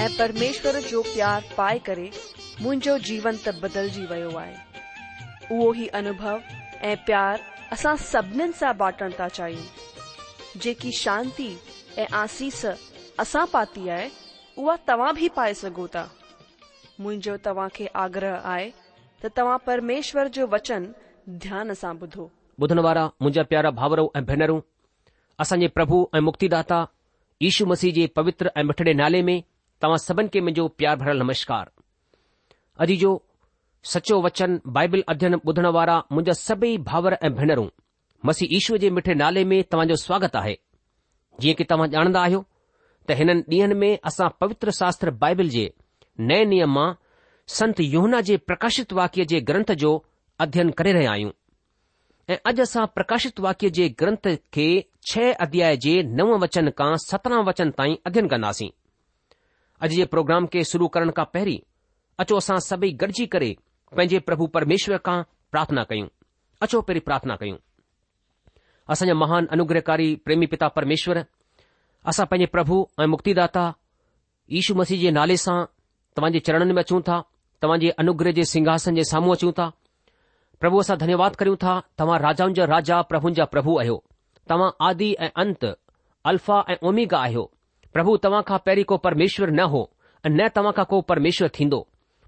ऐं परमेश्वर जो प्यार पाए करे मुंहिंजो जीवनजी वियो आहे उहो ई अनुभव तव्हां बि पाए सघो था मुंहिंजो तव्हां खे आग्रह आहे तव्हां परमेश्वर जो वचन ध्यान सां ॿुधो ॿुधण वारा प्यारा भावरो ऐं मुक्ति दाता यू मसीह जे पवित्र ऐं मिठड़े नाले में तव्हां सभिन खे मुंहिंजो प्यार भरियलु नमस्कार अजी जो सचो वचन बाइबिल अध्यन ॿुधण वारा मुंहिंजा सभई भाउर ऐं भेनरूं मसी ईश्वर जे मिठे नाले में तव्हां जो स्वागत आहे जीअं की तव्हां ॼाणंदा आहियो त हिन ॾींहंनि में असां पवित्र शास्त्र बाइबिल जे नए नियम मां संत योहना जे प्रकाशित वाक्य जे ग्रंथ जो अध्यन करे रहिया आहियूं ऐं अॼु असां प्रकाशित वाक्य जे ग्रंथ खे छह अध्याय जे नव वचन खां सत्रहं वचन ताईं अध्ययन कंदासीं अॼु जे प्रोग्राम खे शुरू करण खां पहिरीं अचो असां सभई गॾिजी करे पंहिंजे प्रभु परमेश्वर खां प्रार्थना कयूं अचो पहिरीं प्रार्थना कयूं असांजा महान अनुग्रहकारी प्रेमी पिता परमेश्वर असां पंहिंजे प्रभु ऐं मुक्तिदाता ईशू मसीह जे नाले सां तव्हां जे चरणनि में अचूं था तव्हां जे अनुग्रह जे सिंघासन जे साम्हूं अचूं था प्रभु असां धन्यवाद करियूं था तव्हां राजाउनि जा राजा प्रभुनि जा प्रभु आहियो तव्हां आदि ऐं अंत अल्फा ऐं ओमिगा आहियो प्रभु तव्हां खां पहिरीं को परमेश्वर न हो ऐं न तव्हां खां को परमेश्वर थींदो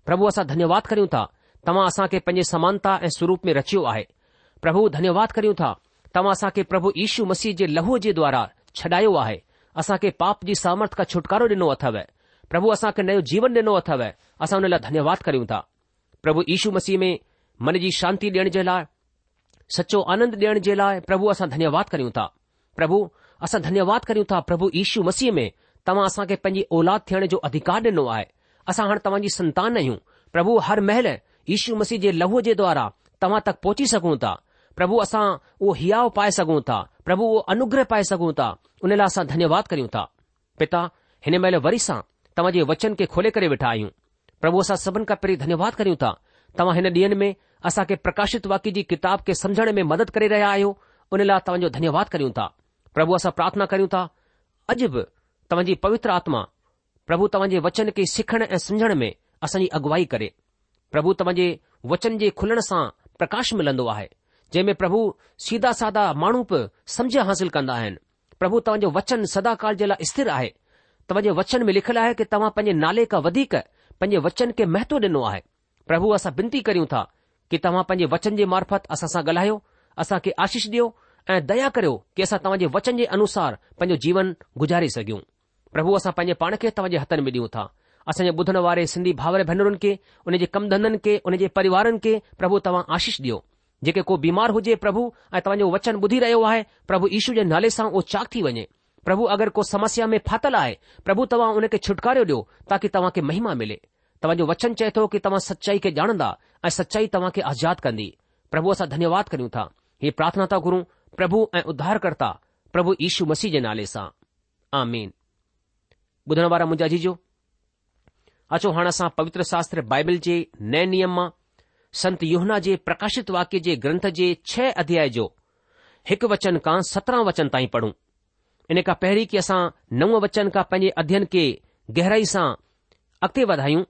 प्रभु असां धन्यवाद करियूं था तव्हां असांखे पंहिंजे समानता ऐं स्वरूप में रचियो आहे प्रभु धन्यवाद करियूं था तव्हां असांखे प्रभु यीशू मसीह जे लहूअ जे द्वारा छॾायो आहे असांखे पाप जी सामर्थ खां छुटकारो ॾिनो अथव प्रभु असांखे नयो जीवन ॾिनो अथव असां हुन लाइ धन्यवाद करियूं था प्रभु यीशू मसीह में मन जी शांती ॾियण जे लाइ सचो आनंद ॾियण जे लाइ प्रभु असां धन्यवाद करियूं था प्रभु असां धन्यवाद करियूं था प्रभु यीशू मसीह में तव्हां असांखे पंहिंजी औलाद थियण जो अधिकार ॾिनो आहे असां हाणे तव्हांजी संतान आहियूं प्रभु हर महिल यीशू मसीह जे लहू जे द्वारा तव्हां तक पहुची सघूं था प्रभु असां उहो हियाव पाए सघूं था प्रभु उहो अनुग्रह पाए सघूं था उन लाइ असां धन्यवाद करियूं था पिता हिन महिल वरी सां तव्हां जे वचन खे खोले करे वेठा आहियूं प्रभु असां सभिनी खां पहिरीं धन्यवाद करियूं था तव्हां हिन ॾींहनि में असांखे प्रकाशित वाक्य जी किताब खे समुझण में मदद करे रहिया आहियो उन लाइ तव्हांजो धन्यवाद करियूं था પ્રભુ આસા પ્રાર્થના કર્યુ તા અજબ તમજી પવિત્ર આત્મા પ્રભુ તમજી વચન કે સખણ એ સમજણ મે આસાની અગવાઈ કરે પ્રભુ તમજી વચન જે ખુલણ સા પ્રકાશ મિલંદો આહે જેમે પ્રભુ સીધા સાદા માણુપ સમજા حاصل કરંદા હે પ્રભુ તંજો વચન સદાકાળ જેલા સ્થિર આહે તમજી વચન મે લખલા હે કે તમ પંજે નાલે કા વધીક પંજે વચન કે મહત્વ દિનુ આહે પ્રભુ આસા બંતી કરીઉ તા કે તમ પંજે વચન જે મારફત આસા સા ગલાયો આસા કે આશીષ દિયો ऐं दया करियो की असां तव्हांजे वचन जे अनुसार पंहिंजो जीवन गुज़ारे सघियूं प्रभु असां पंहिंजे पाण खे तव्हांजे हथनि में ॾियूं था असांजे ॿुधण वारे सिंधी भावर भेनरुनि खे उन जे कम धंदनि खे उन जे परिवारनि खे प्रभु तव्हां आशीष ॾियो जेके को बीमार हुजे प्रभु ऐं तव्हांजो वचन ॿुधी रहियो आहे प्रभु ईशू जे नाले सां उहो चाक थी वञे प्रभु अगरि को समस्या में फाथल आहे प्रभु तव्हां उन खे छुटकारो ॾियो ताकी तव्हां खे महिमा मिले तव्हांजो वचन चए थो कि तव्हां सचाई खे ॼाणंदा ऐं सचाई तव्हां खे आज़ाद कंदी प्रभु असां धन्यवाद करियूं था हीअ प्रार्थना था गुरु પ્રભુ એ ઉદ્ધારકતા પ્રભુ ઈસુ મસી જનાલેસા આમેન બુધનવાર મુજાજીજો અચો હાણાસા પવિત્ર શાસ્ત્ર બાઇબલ જી નય નિયમમાં સંત યોહના જી પ્રકાશિત વાક્ય જી ગ્રંથ જી 6 અધ્યાય જો એક वचन કા 17 वचन તાહી પઢું ઇને કા પહેરી કેસા નવ वचन કા પજે અધ્યન કે ગહેરાઈસા અકતે વધાઈયું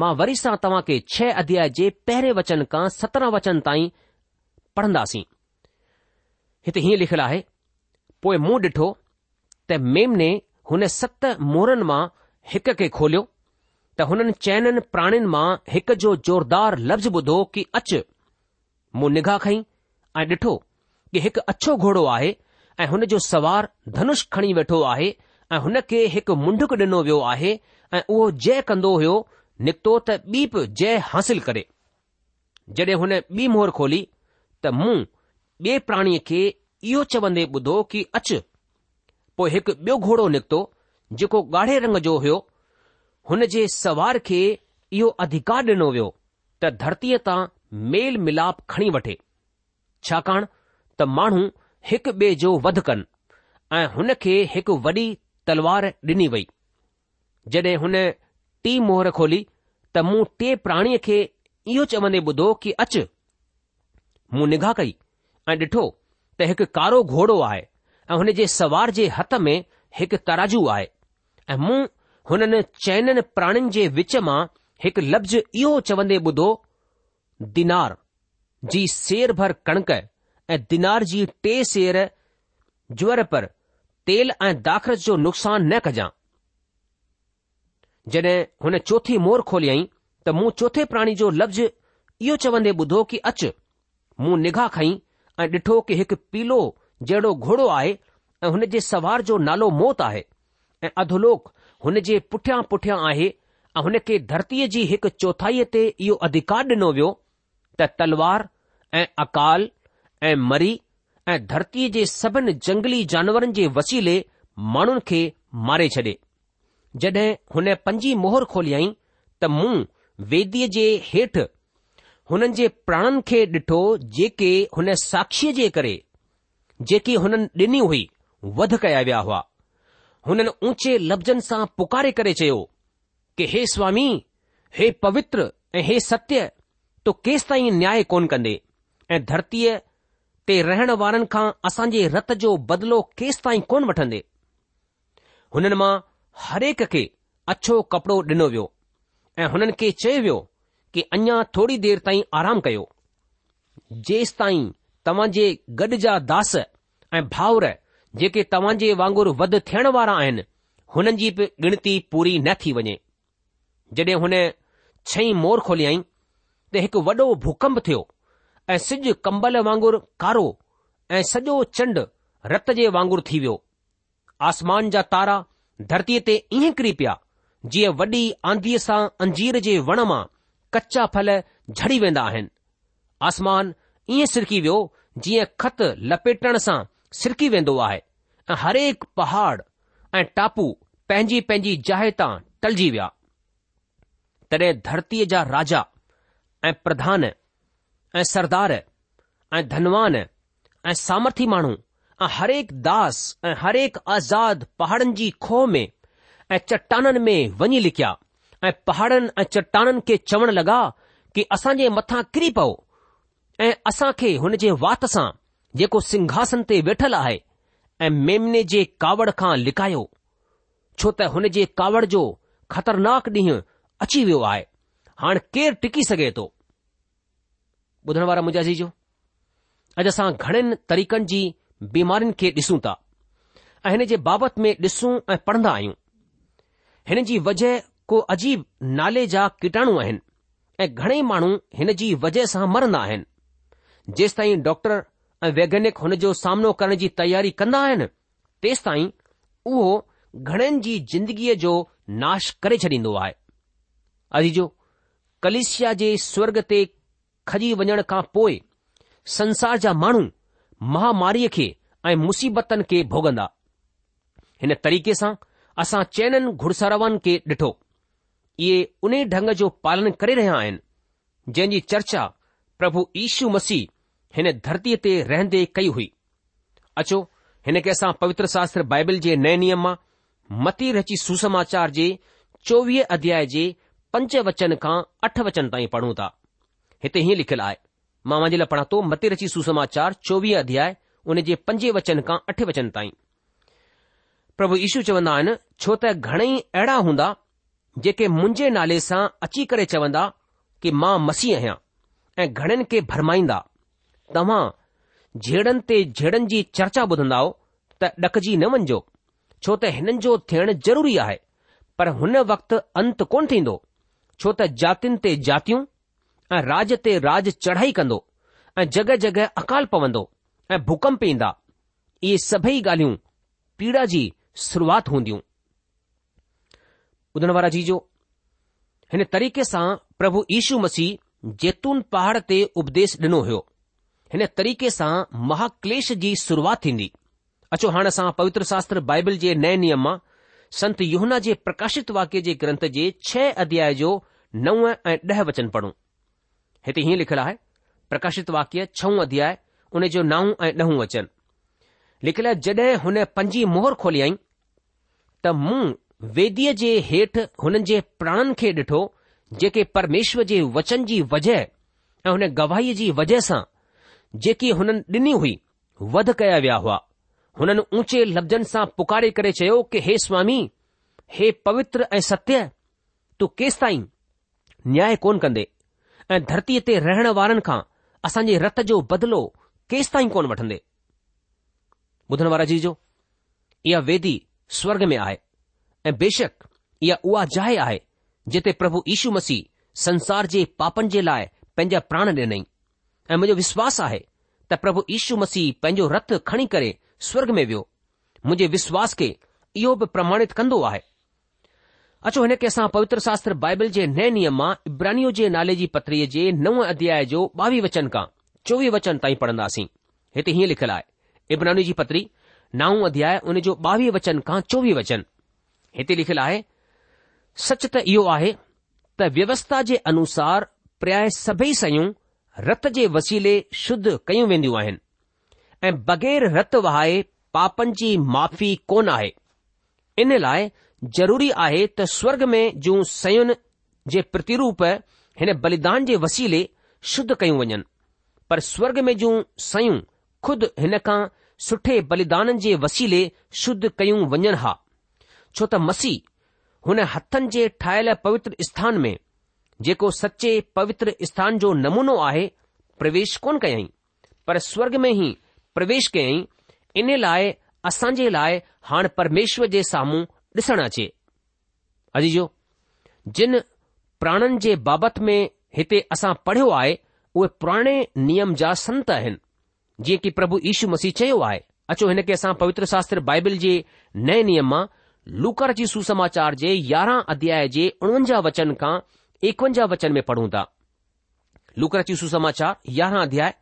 માં વરીસા તવા કે 6 અધ્યાય જે પહેરે वचन કા 17 वचन તાહી પઢંદાસી हिते हीअं लिखियलु आहे पोइ मूं ॾिठो त मेमने हुन सत मोरनि मां हिक खे खोलियो त हुननि चयनि प्राणनि मां हिक जोरदार लफ़्ज़ ॿुधो कि अच मूं निगाह खईं ऐं ॾिठो कि हिकु अछो घोड़ो आहे ऐं हुन जो सवार धनुष खणी वेठो आहे ऐं हुन खे हिकु मुंडुक ॾिनो वियो आहे ऐं उहो जय कंदो हुयो निकितो त ॿी बि जय हासिल करे जॾहिं हुन ॿी मोहर खोली त मूं ॿिए प्राणीअ खे इहो चवंदे ॿुधो कि अचु पोइ हिकु ॿियो घोड़ो निकितो जेको ॻाढ़े रंग जो हुयो हुन जे सवार खे इहो अधिकार ॾिनो वियो त धरतीअ तां मेल मिलाप खणी वठे छाकाणि त माण्हू हिकु ॿिए जो वध कनि ऐं हुन खे हिकु वॾी तलवार ॾिनी वई जॾहिं हुन टी मोहर खोली त मूं टे प्राणीअ खे इहो चवंदे ॿुधो कि अचु मूं निगाह कई ऐं ॾिठो त हिकु कारो घोड़ो आहे ऐं हुन जे सवार जे हथ में हिकु तराजू आहे ऐं मूं हुननि चइनि प्राणिन जे विच मां हिकु लफ़्ज़ इहो चवंदे ॿुधो दिनार जी सेर भर कणिक ऐं दिनार जी टे सेर ज्वर पर तेल ऐं दाख़िलस जो नुक़सान न कजां जॾहिं हुन चोथी मोर खोलियई त मूं चोथे प्राणी जो लफ़्ज़ इहो चवंदे ॿुधो कि अच मूं निगाह खईं ऐं ॾिठो कि हिकु पीलो जहिड़ो घोड़ो आहे ऐं हुन जे सवार जो नालो मौत आहे ऐं अधोलोक हुन जे पुठियां पुठियां आहे ऐं हुन खे धरतीअ जी हिकु चौथाईअ ते इहो अधिकार ॾिनो वियो त तलवार ऐं अकाल ऐं मरी ऐं धरतीअ जे सभिनी जंगली जानवरनि जे वसीले माण्हुनि खे मारे छॾे जॾहिं हुन पंजी मोहर खोलियई त मूं वेदीअ जे हेठि हुननि जे प्राणनि खे ॾिठो जेके हुन साक्षीअ जे करे जेकी हुननि ॾिनी हुई वध कया विया हुआ हुननि ऊचे लफ़्ज़नि सां पुकारे करे चयो कि हे स्वामी हे पवित्र ऐं हे सत्य तो केसि ताईं न्याय कोन कंदे ऐं धरतीअ ते रहण वारनि खां असांजे रत जो बदिलो केसि ताईं कोन वठंदे हुननि मां हरेक खे अछो कपड़ो ॾिनो वियो ऐं हुननि खे चयो वियो कि अञा थोरी देर ताईं आराम कयो जेसि ताईं तव्हां जे गॾ जा दास ऐं भाउर जेके तव्हां जे वांगुरु वध थियण वारा आहिनि हुननि जी बि गणती पूरी न थी वञे जॾहिं हुन छई मोर खोलियई त हिकु वॾो भूकंप थियो ऐं सिज कंबल वांगुरु कारो ऐं सॼो चंड रत जे वांगुरु थी वियो आसमान जा तारा धरतीअ ते ईअं किरी पिया जीअं वॾी आंधीअ सां अंजीर जे वण मां कचा फल झड़ी वेंदा आहिनि आसमान ईअं सिरकी वियो जीअं ख़त लपेटण सां सिरकी वेंदो आहे ऐं हरेक पहाड़ ऐं टापू पंहिंजी पंहिंजी जाइ तां टलजी विया तॾहिं धरतीअ जा राजा ऐं प्रधान ऐं सरदार ऐं धनवान ऐं सामर्थ्य माण्हू ऐं हरेक दास ऐं हरेक आज़ाद पहाड़नि जी खोह में ऐं चट्टाननि में वञी लिकिया ऐं पहाड़नि ऐं चट्टाननि खे चवण लॻा कि असां जे मथां किरी पओ ऐं असां खे हुन जे वात सां जेको सिंघासन ते वेठल आहे ऐं मेमने जे कावड़ खां लिकायो छो त हुन जे कावड़ जो ख़तरनाक ॾींहुं अची वियो आहे हाणे केरु टिकी सघे थो ॿुधण वारा मुंहिंजा अॼु असां घणनि तरीक़नि जी बीमारियुनि खे ॾिसूं था ऐं हिन जे बाबति में ॾिसूं ऐं पढ़ंदा आहियूं हिन जी वजह को अजीब नाले जा कीटाणु आहिनि ऐं घणेई माण्हू हिन जी वजह सां मरंदा आहिनि जेसि ताईं डॉक्टर ऐं वैज्ञानिक हुन जो सामनो करण जी तयारी कंदा आहिनि तेसि ताईं उहो घणनि जी जिंदगीअ जो नाश करे छॾींदो आहे अॼजो कलिशिया जे स्वर्ग ते खजी वञण खां पोइ संसार जा माण्हू महामारीअ खे ऐं मुसीबतनि खे भोगंदा हिन तरीक़े सां असां चइनि घुड़सरावनि खे ॾिठो इहे उन ढंग जो पालन करे रहिया आहिनि जंहिंजी चर्चा प्रभु यीशु मसीह हिन धरतीअ ते रहंदे कई हुई अचो हिन खे असां पवित्र शास्त्र बाइबल जे नए नियम मां मती रची सुसमाचार जे चोवीह अध्याय जे पंज वचन खां अठ वचन ताईं पढ़ूं था हिते हीअं लिखियलु आहे मां मुंहिंजे लाइ पढ़ा थो मती रची सुसमाचार चोवीह अध्याय उन जे पंजे वचन खां अठ वचन ताईं प्रभु ईशू चवंदा आहिनि छो त घणेई अहिड़ा हूंदा जेके मुंहिंजे नाले सां अची करे चवंदा कि मां मसीह आहियां ऐं घणनि खे भरमाईंदा तव्हां जेड़नि ते जेड़नि जी चर्चा ॿुधंदा त ॾकजी न वञिजो छो त हिननि जो थियणु ज़रूरी आहे पर हुन वक़्तु अंत कोन थींदो छो त जातियुनि ते जातियूं ऐं राज ते राज चढ़ाई कंदो ऐं जॻहि जॻहि अकाल पवंदो ऐं भूकंप ईंदा इहे सभई ॻाल्हियूं पीड़ा जी शुरूआति हूंदियूं ॿुधण वारा जी जो हिन तरीक़े सां प्रभु यीशु मसीह जैतून पहाड़ ते उपदेश डि॒नो हो तरीक़े सां महाक्लेश जी शुरुआति थींदी अचो हाणे असां पवित्र शास्त्र बाइबल जे नए नियम मां संत योहना जे प्रकाशित वाक्य जे ग्रंथ जे छह अध्याय जो नव ऐं ॾह वचन पढ़ो हिते हीअं लिखियलु आहे प्रकाशित वाक्य छऊं अध्याय उन जो नवं ऐं ॾहं वचन लिखियलु जॾहिं हुन पंजी मोहर खोलियई त मूं वेदीअ जे हेठि हुननि जे प्राणनि खे ॾिठो जेके परमेश्वर जे वचन जी वजह ऐं हुन गवाहीअ जी वजह सां जेकी हुननि ॾिनी हुई वध कया विया हुआ हुननि ऊचे लफ़्ज़नि सां पुकारे करे चयो कि हे स्वामी हे पवित्र ऐं सत्य तू केसि ताईं न्याय कोन कंदे ऐं धरतीअ ते रहण वारनि खां असांजे रत जो बदलो केसि ताईं कोन वठंदे ॿुधण वारा जी जो इहा वेदी स्वर्ग में आहे ऐं बेशक इहा उहा जाइ आहे जिते प्रभु यीशू मसीह संसार जे पापनि जे लाइ पंहिंजा प्राण ॾिनई ऐं मुंहिंजो विश्वास आहे त प्रभु यीशू मसीह पंहिंजो रथ खणी करे स्वर्ग में वियो मुंहिंजे विश्वास खे इहो बि प्रमाणित कंदो आहे अचो हिन खे असां पवित्र शास्त्र बाइबल जे नए नियम मां इब्रानियो जे नाले जी पत्रीअ जे नव अध्याय जो ॿावीह वचन खां चोवीह वचन ताईं पढ़ंदासीं हिते हीअं लिखियलु आहे इब्रानी जी पत्री नव अध्याय उन जो ॿावीह वचन खां चोवीह वचन हिते लिखियलु आहे सच त इहो आहे त व्यवस्था जे अनुसार प्राय सभई सयूं रत जे वसीले शुद्ध कयूं वेंदियूं आहिनि ऐं बग़ैर रत वहाए पापनि जी माफ़ी कोन आहे इन लाइ ज़रूरी आहे त स्वर्ग में जूं सयुनि जे प्रतिरूप हिन बलिदान जे वसीले शुद्ध कयूं वञनि पर स्वर्ग में जूं सयूं खुद हिन खां सुठे बलिदान जे वसीले शुद्ध कयूं वञनि हा छो त मसीह हुन हथनि जे ठाहियल पवित्र स्थान में जेको सचे पवित्र स्थान जो नमूनो आहे प्रवेश कोन कयई पर स्वर्ग में ई प्रवेश कयई इन लाइ असां जे लाइ हाणे परमेश्वर जे साम्हूं ॾिसणु अचे अजी जो जिन प्राणनि जे बाबति में हिते असां पढ़ियो आहे उहे पुराणे नियम जा संत आहिनि जीअं की प्रभु यीशू मसीह चयो आहे अचो हिन खे असां पवित्र शास्त्र बाइबिल जे नए नियम मां लूकरची सुसमाचार जे यारहं अध्याय जे उणवंजाह वचन खां एकवंजाह वचन में पढ़ूं था लूकर जी सुसमाचार यारहां अध्याय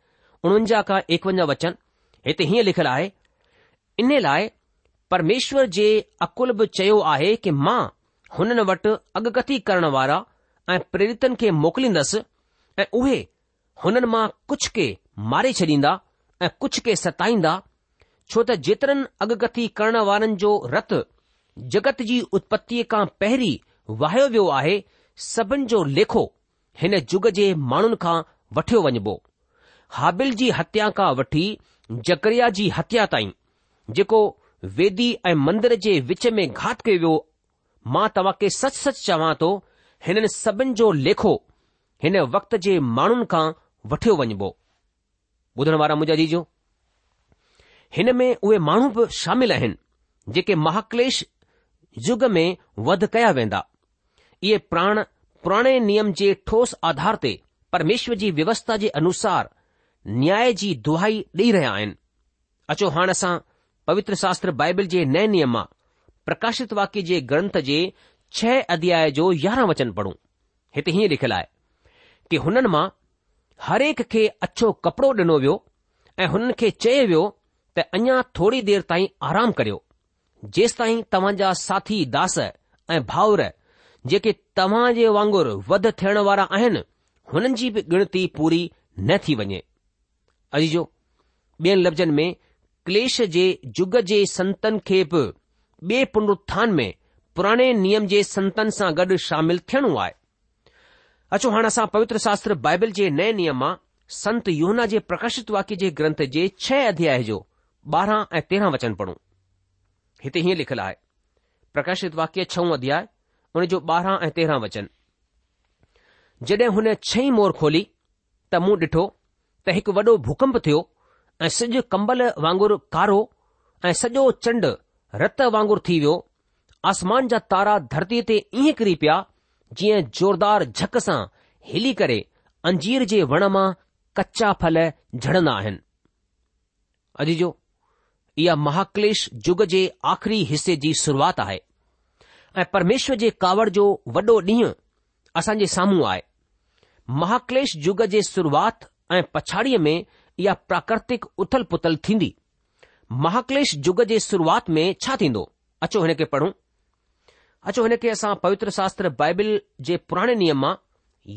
उणवंजाह खां एकवंजाहु वचन हिते हीअं लिखियलु आहे इन लाइ परमेश्वर जे अकुलब चयो आहे कि मां हुननि वटि अगकथी करण वारा ऐं प्रेरितन खे मोकलींदसि ऐं उहे हुननि मां कुझु खे मारे छॾींदा ऐं कुझु के सताईंदा छो त जेतिरनि अगकथी करण वारनि जो रत जगत जी उत्पति खां पहिरीं वाहियो वियो आहे सभिनि जो लेखो हिन जुग जे माण्हुनि खां वठियो वञिबो हाबिल जी हत्या खां वठी जकरिया जी हत्या ताईं जेको वेदी ऐं मंदर जे विच में घात कयो वियो मां तव्हां खे सच सच चवां थो हिननि सभिन जो लेखो हिन वक़्त जे माण्हुनि खां वठियो वञिबो ॿुधण वारा हिन में उहे माण्हू बि शामिल आहिनि जेके महाक्लेश युग में वध कया वेंदा इहे प्राण पुराणे नियम जे ठोस आधार ते परमेश्वर जी व्यवस्था जे अनुसार न्याय जी दुहाई ॾेई रहिया आहिनि अचो हाणे असां पवित्र शास्त्र बाइबल जे नए नियम मां प्रकाशित वाक्य जे ग्रंथ जे छह अध्याय जो यारहं वचन पढ़ूं हिते हीअं लिखियल आहे कि हुननि मां हरेक खे अछो कपड़ो डि॒नो वियो ऐं हुननि खे चयो वियो त अञा थोरी देर ताईं आराम करियो जेसि ताईं साथी दास ऐं भाउर जेके तव्हां जे वांगुर वध थियण वारा आहिनि हुननि जी बि गिणती पूरी न थी वञे अॼु जो ॿियनि लफ़्ज़नि में क्लेश जे युग जे संतन खे बि ॿिए पुनरुथ्थान में पुराणे नियम जे संतन सां गॾु शामिल थियणो आहे अचो हाणे असां पवित्र शास्त्र बाइबल जे नए नियम मां संत योहना जे प्रकाशित वाक्य जे ग्रंथ जे छह अध्याय जो ॿारहं ऐं तेरहं वचन पढ़ूं हिते हीअं लिखियलु आहे प्रकाशित वाक्य छऊं अध्याय हुन जो ॿारहं ऐं तेरहं वचन जॾहिं हुन छई मोर खोली त मूं ॾिठो त हिकु वॾो भूकंप थियो ऐं सिॼु कंबल वांगुरु कारो ऐं सॼो चंड रत वांगुरु थी वियो आसमान जा तारा धरतीअ ते ईअं किरी पिया जीअं ज़ोरदार झक सां हिली करे अंजीर जे वण मां कचा फल झड़ंदा आहिनि अॼु जो इहा महाक्लेश युग जे आख़िरी हिस्से जी शुरुआति आहे ऐ परमेश्वर जे कावड़ जो वॾो ॾींहुं असांजे साम्हूं आहे महाक्लेश युग जे शुरुआत ऐं पछाड़ीअ में इहा प्राकृतिक उथल पुथल थींदी महाक्लेश युग जे शुरुआत में छा थींदो अचो हिन खे पढ़ूं अचो हिनखे असां पवित्र शास्त्र बाइबिल जे पुराणे नियम मां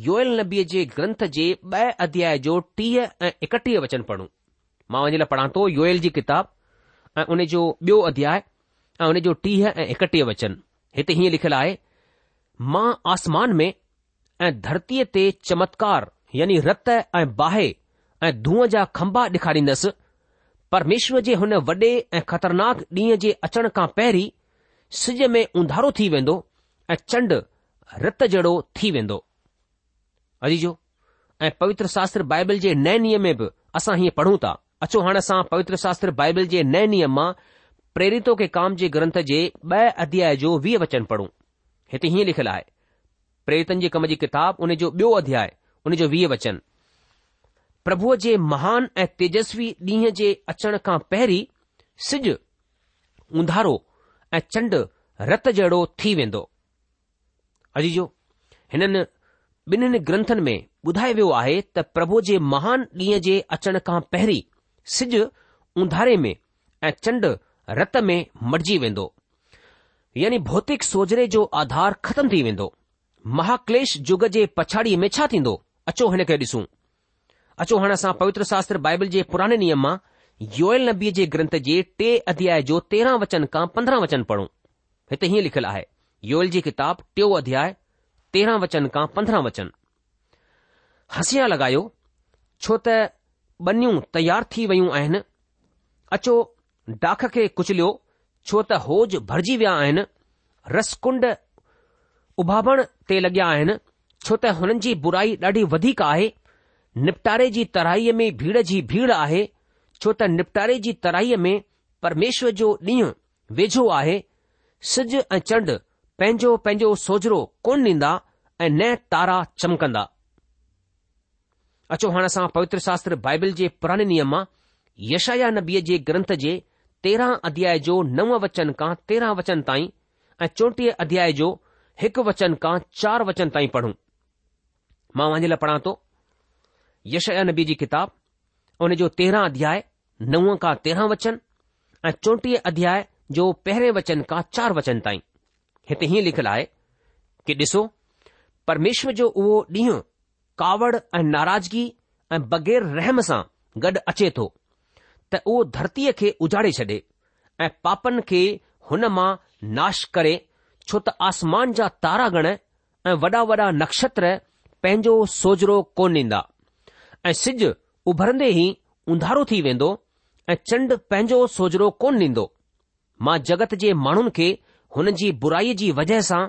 योएएल नबीअ जे ग्रंथ जे ॿ अध्याय जो टीह ऐं एकटीह वचन पढ़ूं मां वञे लाइ पढ़ा थो जी ऐं उन जो ॿियो अध्याय ऐं उन जो टीह ऐं एकटीह वचन हिते हीअं लिखियलु आहे मां आसमान में ऐं धरतीअ ते चमत्कार यानी रत ऐं बाहि ऐं धूअ जा खंबा ॾेखारींदसि परमेश्वर जे हुन वॾे ऐं ख़तरनाक ॾींहं जे अचण खां पहिरीं सिज में उंधारो थी वेंदो ऐं चंड रत जहिड़ो थी वेंदो अजीजो ऐं पवित्र शास्त्र बाइबल जे नए नियम में बि असां हीअं पढ़ूं था अचो हाणे असां पवित्र शास्त्र बाइबल जे नए नियम मां प्रेरितो के काम जे ग्रंथ जे ब॒ अध्याय जो वीह वचन पढ़ूं हिते हीअं लिखियलु आहे प्रेरितन जे कम जी किताब उन जो ॿियो अध्याय उन जो वीह वचन प्रभुअ जे महान ऐं तेजस्वी ॾींहं जे अचण खां पहिरीं सिॼ उंधारो ऐं चंड रत जहिड़ो थी वेंदो अजी जो हिननि ॿिन्हिनि ग्रंथनि में ॿुधायो वियो आहे त प्रभु जे महान ॾींहं जे अचण खां पहिरीं सिज उंधारे में ऐं चंड रत में मटिजी वेंदो यानी भौतिक सोजरे जो आधार ख़तम थी वेंदो महाक्लेश युग जे पछाड़ीअ में छा थींदो अचो हिनखे ॾिसूं अचो हाणे असां पवित्र शास्त्र बाइबल जे पुराने नियम मां योयल नबीअ जे ग्रंथ जे टे अध्याय जो तेरहं वचन खां पंद्रहं वचन पढ़ूं हिते हीअं लिखियलु आहे योयल जी किताब टियों अध्याय तेरहं वचन खां पंद्रहं वचन हसिया लॻायो छो त बनियूं तयार थी वयूं आहिनि अचो डाख खे कुचलियो छो त होज भरिजी विया आहिनि रसकुंड उभाबण ते लॻिया आहिनि छो त हुननि जी बुराई ॾाढी वधीक आहे निपटारे जी तराईअ में भीड़ जी भीड़ आहे छो त निपटारे जी तराईअ में परमेश्वर जो ॾींहुं वेझो आहे सिज ऐं चंड पंहिंजो पंहिंजो सोजरो कोन ॾींदा ऐं न तारा चमकंदा अचो हाणे असां पवित्र शास्त्र बाइबिल जे पुराणे नियम मां यशया नबीअ जे ग्रंथ जे 13 अध्याय जो नव वचन खां तेरह वचन ताईं ऐं चौटीह अध्याय जो हिकु वचन खां चार वचन ताईं पढ़ूं मां वांहिंजे लाइ पढ़ा थो यशया नबी जी किताब उन जो तेरहां अध्याय नव खां तेरह वचन ऐं चौंटीह अध्याय जो पहिरें वचन खां चार वचन ताईं हिते हीअं लिखल आहे कि डि॒सो परमेश्वर जो उहो ॾींहुं कावड़ ऐं नाराज़गी ऐं बग़ैर रहम सां गॾु अचे थो त उहो धरतीअ खे उजाड़े छॾे ऐं पापनि खे हुन मां नाश करे छो त आसमान जा तारागण ऐं वॾा वॾा नक्षत्र पंहिंजो सोजरो कोन ॾींदा ऐं सिज उभरंदे ई उंधारो थी वेंदो ऐं चंड पंहिंजो सोजरो कोन ॾींदो मां जगत जे माण्हुनि खे हुन जी बुराईअ जी वजह सां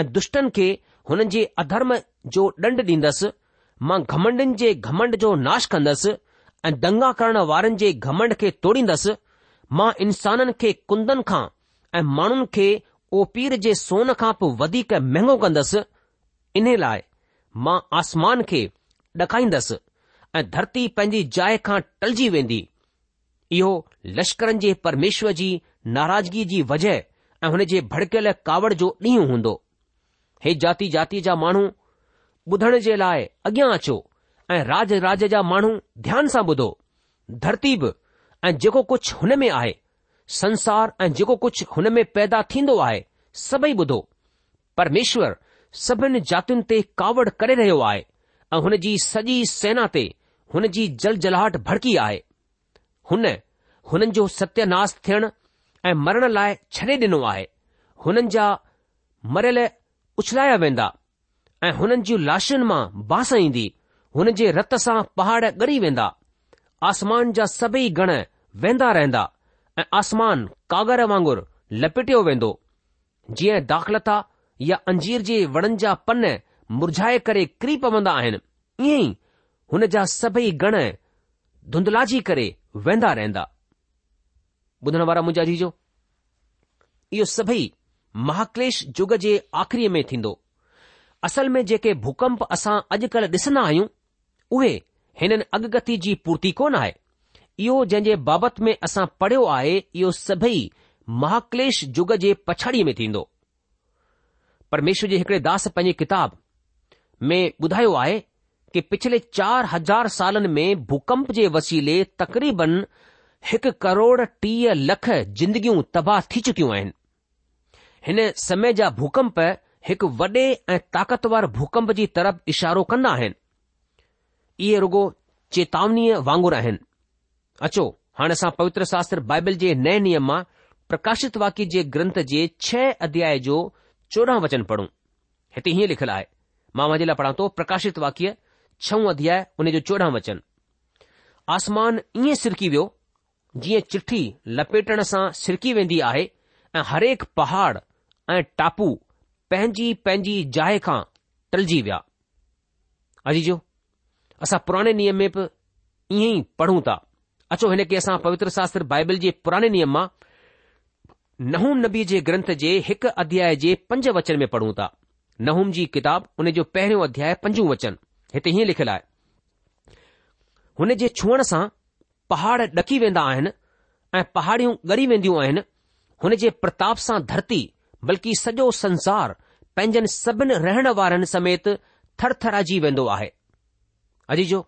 ऐं दुष्टनि खे हुननि जे अधर्म जो ॾंड ॾींदसि मां घमंडनि जे घमंड जो नाश कंदसि ऐं दंगा करण वारनि जे घमंड खे तोड़ींदसि मां इंसाननि खे कुंदन खां ऐं माण्हुनि खे ओ पीर जे सोन खां पोइ वधीक महांगो कंदसि इन लाइ मां आसमान खे ॾखाईंदसि ऐं धरती पंहिंजी जाइ खां टलजी वेंदी इहो लश्करनि जे परमेश्वर जी नाराज़गी जी वजह ऐं हुन जे भड़कियल कावड़ जो ॾींहुं हूंदो हे जाती जाती जा माण्हू ॿुधण जे लाइ अॻियां अचो ऐं राज राज जा माण्हू ध्यान सां ॿुधो धरती बि ऐं जेको कुझु हुन में आहे संसार ऐं जेको कुझु हुन में पैदा थींदो आहे सभई ॿुधो परमेश्वर सभिनि जातियुनि ते कावड़ करे रहियो आहे ऐं हुन जी सॼी सेना ते हुन जी जल जलाहट भड़की आहे हुन हुननि जो सत्यानाश थियण ऐं मरण लाइ छॾे ॾिनो आहे हुननि जा मरियल उछलाया वेंदा ऐं हुननि जूं लाशुनि मां बांस ईंदी हुन जे रत सां पहाड़ ॻरी वेंदा आसमान जा सभई गण वेंदा रहंदा ऐं आसमान कागर वांगुरु लपेटियो वेंदो जीअं दाख़लता या अंजीर जे वणनि जा पन मुरझाए करे किरी पवंदा आहिनि ईअं ई हुन जा सभई गण धुंधलाजी करे वेंदा रहंदा ॿुधण वारा मुंहिंजा जीजो इहो सभई महाक्लेश युग जे आख़िरीअ में थींदो असल में जेके भूकंप असां अॼुकल्ह ॾिसंदा आहियूं उहे हिननि अॻगति जी पूर्ती कोन आहे इहो जंहिं जे बाबति में असां पढ़ियो आहे इहो सभई महाक्लेश युग जे पछाड़ीअ में थींदो परमेश्वर जे हिकड़े दास पंहिंजे किताब में ॿुधायो आहे कि पिछले चार हज़ार सालनि में भूकंप जे वसीले तक़रीबन हिकु करोड़ टीह लख जिंदगियूं तबाह थी चुकियूं आहिनि हिन समय जा भूकंप हिकु वॾे ऐं ताक़तवर भूकंप जी तरफ़ इशारो कंदा आहिनि इहे रुगो चेतावनीअ वांगुर आहिनि अचो हाणे असां पवित्र शास्त्र बाइबल जे नए नियम मां प्रकाशित वाक्य जे ग्रंथ जे छह अध्याय जो चोॾहं वचन पढ़ूं हिते हीअं लिखियलु आहे मां मुंहिंजे लाइ पढ़ां थो प्रकाशित वाक्य छऊं अध्याय उन जो चोॾहं वचन आसमान ईअं सिरकी वियो जीअं चिठी लपेटण सां सिरकी वेंदी आहे ऐं हरेक पहाड़ ऐं टापू पंहिंजी पंहिंजी जाइ खां टलिजी विया अजी जो असां पुराणे नियम में बि ईअं ई पढ़ूं था अचो हिन खे असां पवित्र शास्त्र बाइबल जे पुराणे नियम मां नहूम नबी जे ग्रंथ जे हिकु अध्याय जे पंज वचन में पढ़ूं था नहूम जी किताब हुन जो पहिरियों अध्याय पंज वचन हिते हीअं लिखियलु आहे हुन जे छुअण सां पहाड़ ॾकी वेंदा आहिनि ऐं पहाड़ियूं ॻरी वेंदियूं आहिनि हुन जे प्रताप सां धरती बल्कि सॼो संसार पंहिंजनि सभिनी रहण वारनि समेत थरथराजी वेंदो आहे अजी जो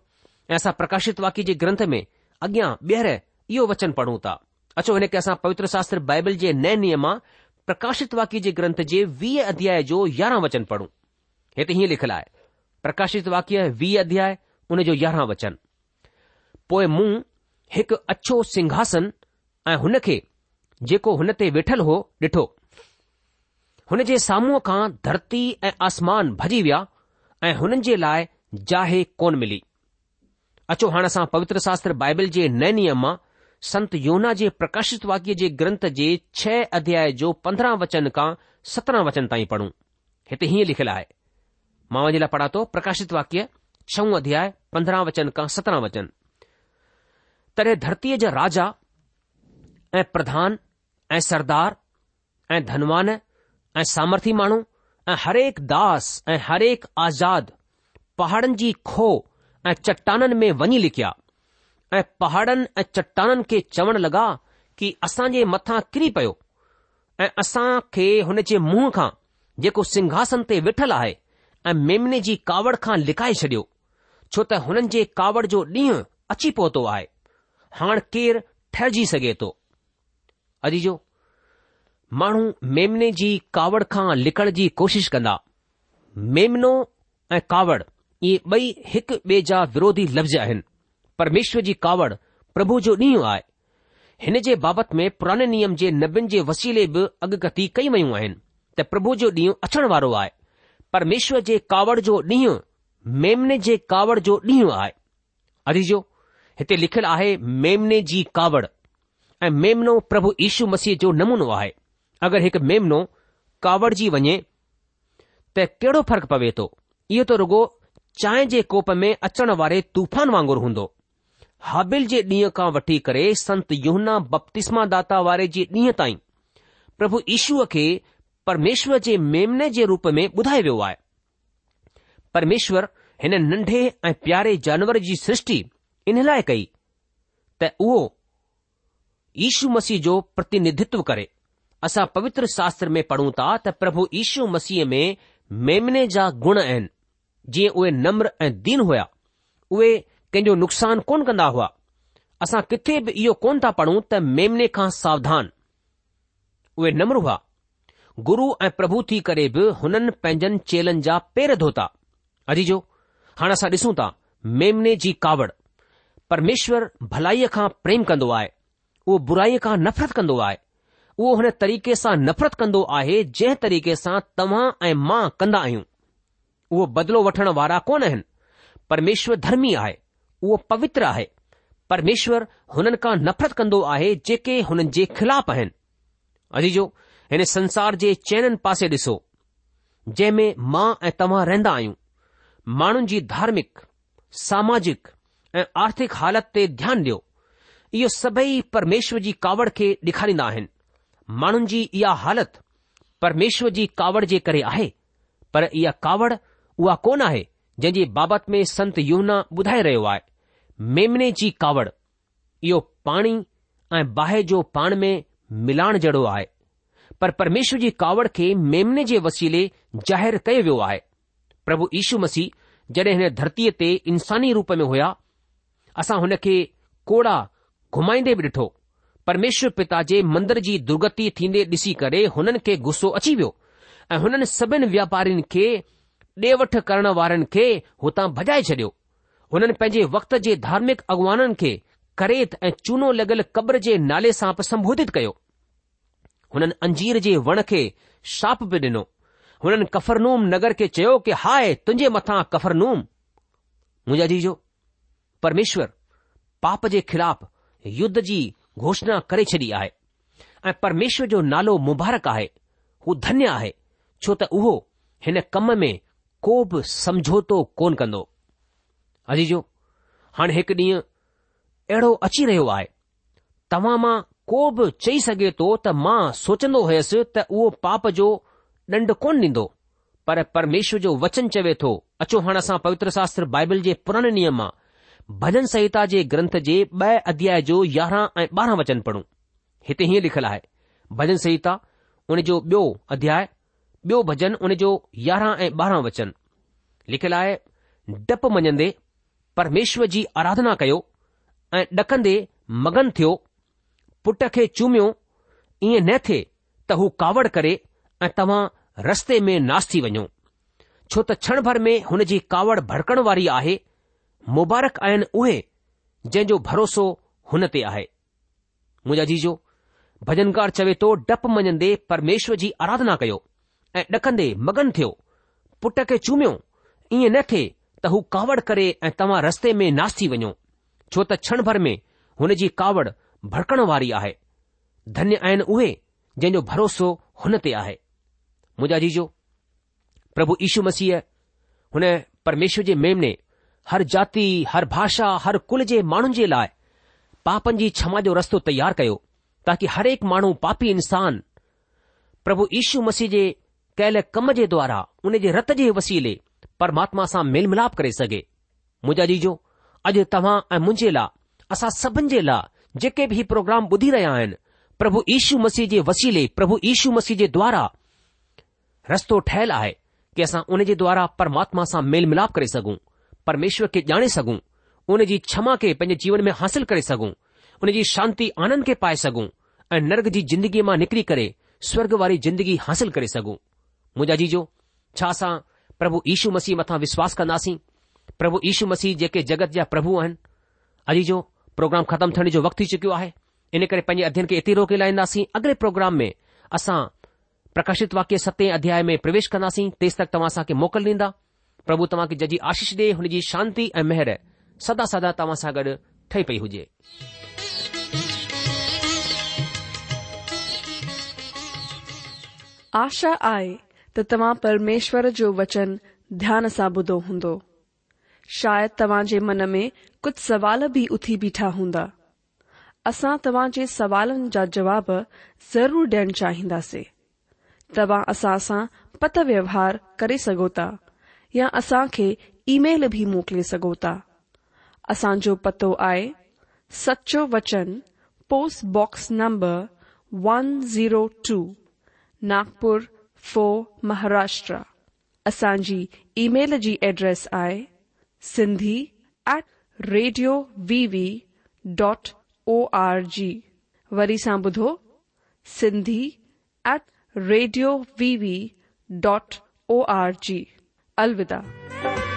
ऐं असां प्रकाशित वाक्य जे ग्रंथ में अॻियां ॿीहर इहो वचन पढ़ूं था अचो हिन खे असां पवित्र शास्त्र बाइबल जे नयनियम मां प्रकाशित वाक्य जे ग्रंथ जे वीह अध्याय जो यारहं वचन पढ़ूं हिते हीअं लिखियलु आहे प्रकाशित वाक्य वीह अध्याय हुन जो यारहं वचन पोए मूं हिकु अछो सिंघासन ऐं हुन खे जेको हुन ते वेठल हो ॾिठो हुन जे सामूह खां धरती ऐं आसमान भॼी विया ऐं हुननि जे लाइ जाहे कोन मिली अचो हाणे असां पवित्र शास्त्र बाइबिल जे नए नियम मां संत योौना जे प्रकाशित वाक्य जे ग्रंथ जे छह अध्याय जो पंद्रहं वचन खां सत्रहं वचन ताईं पढ़ूं हिते हीअं लिखियलु आहे मां वञे लाइ पढ़ा थो प्रकाशित वाक्य छऊं अध्याय पंद्रह वचन खां सत्रहं वचन तॾहिं धरतीअ जा राजा ऐं प्रधान ऐं सरदार ऐं धनवान ऐं सामर्थी माण्हू ऐं हरेक दास ऐं हरेक आज़ाद पहाड़नि जी खो ऐं चट्टाननि में वञी लिकिया ऐं पहाड़नि ऐं चट्टाननि खे चवण लॻा कि असां जे मथां किरी पियो ऐं असां खे हुन जे मुंहं खां जेको सिंघासन ते वेठल आहे ऐं मेमने जी कावड़ खां लिकाए छडि॒यो छो त हुननि जे कावड़ जो ॾींहुं अची पहुतो आहे हाणे केरु ठहिजी सघे थो अजीजो माण्हू मेमने जी कावड़ खां लिकण जी कोशिश कंदा मेमनो ऐं कावड़ इहे ॿई हिक ॿिए जा विरोधी लफ़्ज़ आहिनि परमेश्वर जी कावड़ प्रभु जो ॾींहुं आहे हिन जे बाबति में पुराने नियम जे नबियुनि जे वसीले बि अॻकथी कई वयूं आहिनि त प्रभु जो ॾींहुं अचण वारो आहे परमेश्वर जे कावड़ जो ॾींहुं मेमने जे कावड़ जो ॾींहुं आहे अरीजो हिते लिखियलु आहे मेमने जी कावड़ ऐं मेमनो प्रभु ईशु मसीह जो नमूनो आहे अगरि हिकु मेमनो कावड़ जी वञे त कहिड़ो फ़र्क़ु पवे थो इहो त रुॻो चांहि जे कोप में अचण वारे तूफ़ान वांगुरु हूंदो हाबिल जे ॾींहं खां वठी करे संत युहना बपतिस्मा दाता वारे जे ॾींहं ताईं प्रभु ईशूअ खे परमेश्वर जे मेमने जे रूप में ॿुधायो वियो आहे परमेश्वर हिन नंढे ऐं प्यारे जानवर जी सृष्टि इन लाइ कई त उहो ईशू मसीह जो प्रतिनिधित्व करे असां पवित्र शास्त्र में पढ़ूं था त प्रभु ईशू मसीह में मेमने जा गुण आहिनि जीअं उहे नम्र ऐं दीन हुया उहे कंहिंजो नुक़सान कोन कंदा हुआ असां किथे बि इहो कोन था पढ़ूं त मेमने खां सावधान उहे नम्र हुआ गुरु ऐं प्रभु थी करे बि हुननि पंहिंजनि चेलनि जा पेर धोता अजीजो हाणे असां ॾिसूं था मेमने जी कावड़ परमेश्वर भलाईअ खां प्रेम कंदो आहे उहो बुराईअ खां नफ़रत कंदो आहे उहो हुन तरीक़े सां नफ़रत कंदो आहे जंहिं तरीक़े सां तव्हां ऐं मां कंदा आहियूं उहो बदिलो वठण वारा कोन आहिनि परमेश्वर धर्मी आहे उहो पवित्र आहे परमेश्वर हुननि खां नफ़रत कंदो आहे जेके हुननि जे ख़िलाफ़ आहिनि अजीजो हिन संसार जे चइननि पासे ॾिसो जंहिं में मां ऐं तव्हां रहंदा आहियूं माण्हुनि जी धार्मिक सामाजिक ऐं आर्थिक हालति ते ध्यानु ॾियो इहो सभई परमेश्वर जी कावड़ खे ॾेखारींदा आहिनि माण्हुनि जी इहा हालति परमेश्वर जी कावड़ जे करे आहे पर इहा कावड़ उहा कोन आहे जंहिं जे बाबति में संत यमुना ॿुधाए रहियो आहे मेमने जी कावड़ इहो पाणी ऐं बाहि जो पाण में मिलाइण जहिड़ो आहे पर परमेश्वर जी कावड़ खे मेमने जे वसीले ज़ाहिर कयो वियो आहे प्रभु यीशू मसीह जॾहिं हिन धरतीअ ते इंसानी रूप में हुया असां हुन खे कोड़ा घुमाईंदे बि ॾिठो પરમેશ્વર પિતાજે મંદિરજી દુર્ગતિ થીને દિસી કરે હનન કે ગુસો اچીયો હનન સબન વેપારીન કે દેવઠ કરણ વારન કે હોતા ભજાય ચડ્યો ઉનન પજે વખત જે ધાર્મિક અગવાનન કે કરેત ચુનો લગલ કબ્ર જે નાલે સાપ સંબોધિત કયો હનન અંજીર જે વણ કે શાપ બે દનો હનન કફરનૂમ નગર કે ચયો કે હાએ તુજે મથા કફરનૂમ મુજાજીજો પરમેશ્વર પાપ જે ખિરાપ યુદ્ધજી घोषणा करे छॾी आहे ऐं परमेश्वर जो नालो मुबारक आहे हू धन्य आहे छो त उहो हिन कम में को बि समझोतो कोन कंदो अजी जो हाणे हिकु ॾींहुं अहिड़ो अची रहियो आहे तव्हां मां को बि चई सघे थो त मां सोचंदो हुयसि त उहो पाप जो ॾंड कोन ॾींदो पर परमेश्वर जो वचन चवे थो अचो हाणे असां पवित्र शास्त्र बाइबल जे पुराणे नियम मां भजन संहिता जे ग्रंथ जे ॿ अध्याय जो यारहं ऐं ॿारहं वचन पढ़ूं हिते हीअं लिखियलु आहे भजन संहिता उन जो ॿियो अध्याय ॿियो भजन उन जो यारहं ऐं ॿारहं वचन लिखियलु आहे डपु मञंदे परमेश्वर जी आराधना कयो ऐं ॾकंदे मगन थियो पुट खे चुमियो ईअं न थिए त हू कावड़ करे ऐं तव्हां रस्ते में नास थी वञो छो त क्षण भर में हुन जी कावड़ भड़कण वारी आहे मुबारक आहिनि उहे जंहिंजो भरोसो हुन ते आहे मुंहिंजा जीजो भजनकार चवे थो डपु मञंदे परमेश्वर जी आराधना कयो ऐं ॾकंदे मगन थियो पुट खे चुमियो ईअं न थिए त हू कावड़ करे ऐं तव्हां रस्ते में नास थी वञो छो त क्षण भर में हुन जी कावड़ भड़कण वारी आहे धन्य आहिनि उहे जंहिंजो भरोसो हुन ते आहे मुंहिंजा जीजो प्रभु ईशू मसीह हुन परमेश्वर जे मेमने हर जाति हर भाषा हर कुल जे माण्हुनि जे लाइ पापनि जी क्षमा जो रस्तो तयार कयो ताकी हर एक माण्हू पापी इंसान प्रभु यीशू मसीह जे कयल कम जे द्वारा उन जे रत जे वसीले परमात्मा सां मेल मिलाप करे सघे मुंहिंजा जीजो अॼु तव्हां ऐं मुंहिंजे लाइ असां सभिनि जे लाइ जेके बि प्रोग्राम ॿुधी रहिया आहिनि प्रभु यीशू मसीह जे वसीले प्रभु यीशू मसीह जे द्वारा रस्तो ठहियलु आहे कि असां उन जे द्वारा परमात्मा सां मेल मिलाप करे सघूं परमेश्वर खे ॼाणे सघूं उन जी क्षमा खे पंहिंजे जीवन में हासिल करे सघूं उन जी शांती आनंद खे पाए सघूं ऐं नर्ग जी जिंदगीअ मां निकरी करे स्वर्ग वारी जिंदगी हासिल करे सघूं मुंहिंजो जीजो छा असां प्रभु यीशू मसीह मथां विश्वास कंदासीं प्रभु यीशू मसीह जेके जगत जा प्रभु आहिनि अजीजो प्रोग्राम ख़त्म थियण जो वक़्तु थी चुकियो आहे इन करे पंहिंजे अध्ययन खे एतिरी रोके लाहींदासीं अॻिले प्रोग्राम में असां प्रकाशित वाक्य सते अध्याय में प्रवेश कंदासीं तेसि तक तव्हां असांखे मोकल ॾींदा પ્રભુ તમાકે જજી આશીષ દે હુનજી શાંતિ એ મહેર સદા સદા તમાસા ગડ ઠેપઈ હોજે આશા આય ત તમા પરમેશ્વર જો વચન ધ્યાન સાબુદો હોંદો શાયદ તવાજે મન મે કુછ સવાલ ભી ઉઠી બેઠા હોંદા અસા તવાજે સવાલોન જા જવાબ જરૂર દેણ ચાહિંદા સે તવા અસાસા પત વ્યવહાર કરી સગોતા या असा खे ईमेल भी मोकले सोता अस पतो आए सचो वचन postbox number one zero two Nagpur four Maharashtra असल ईमेल जी address I Sindhi at radio VV dot O R G वरी सा बुधो Sindhi at radio VV dot O R G अलविदा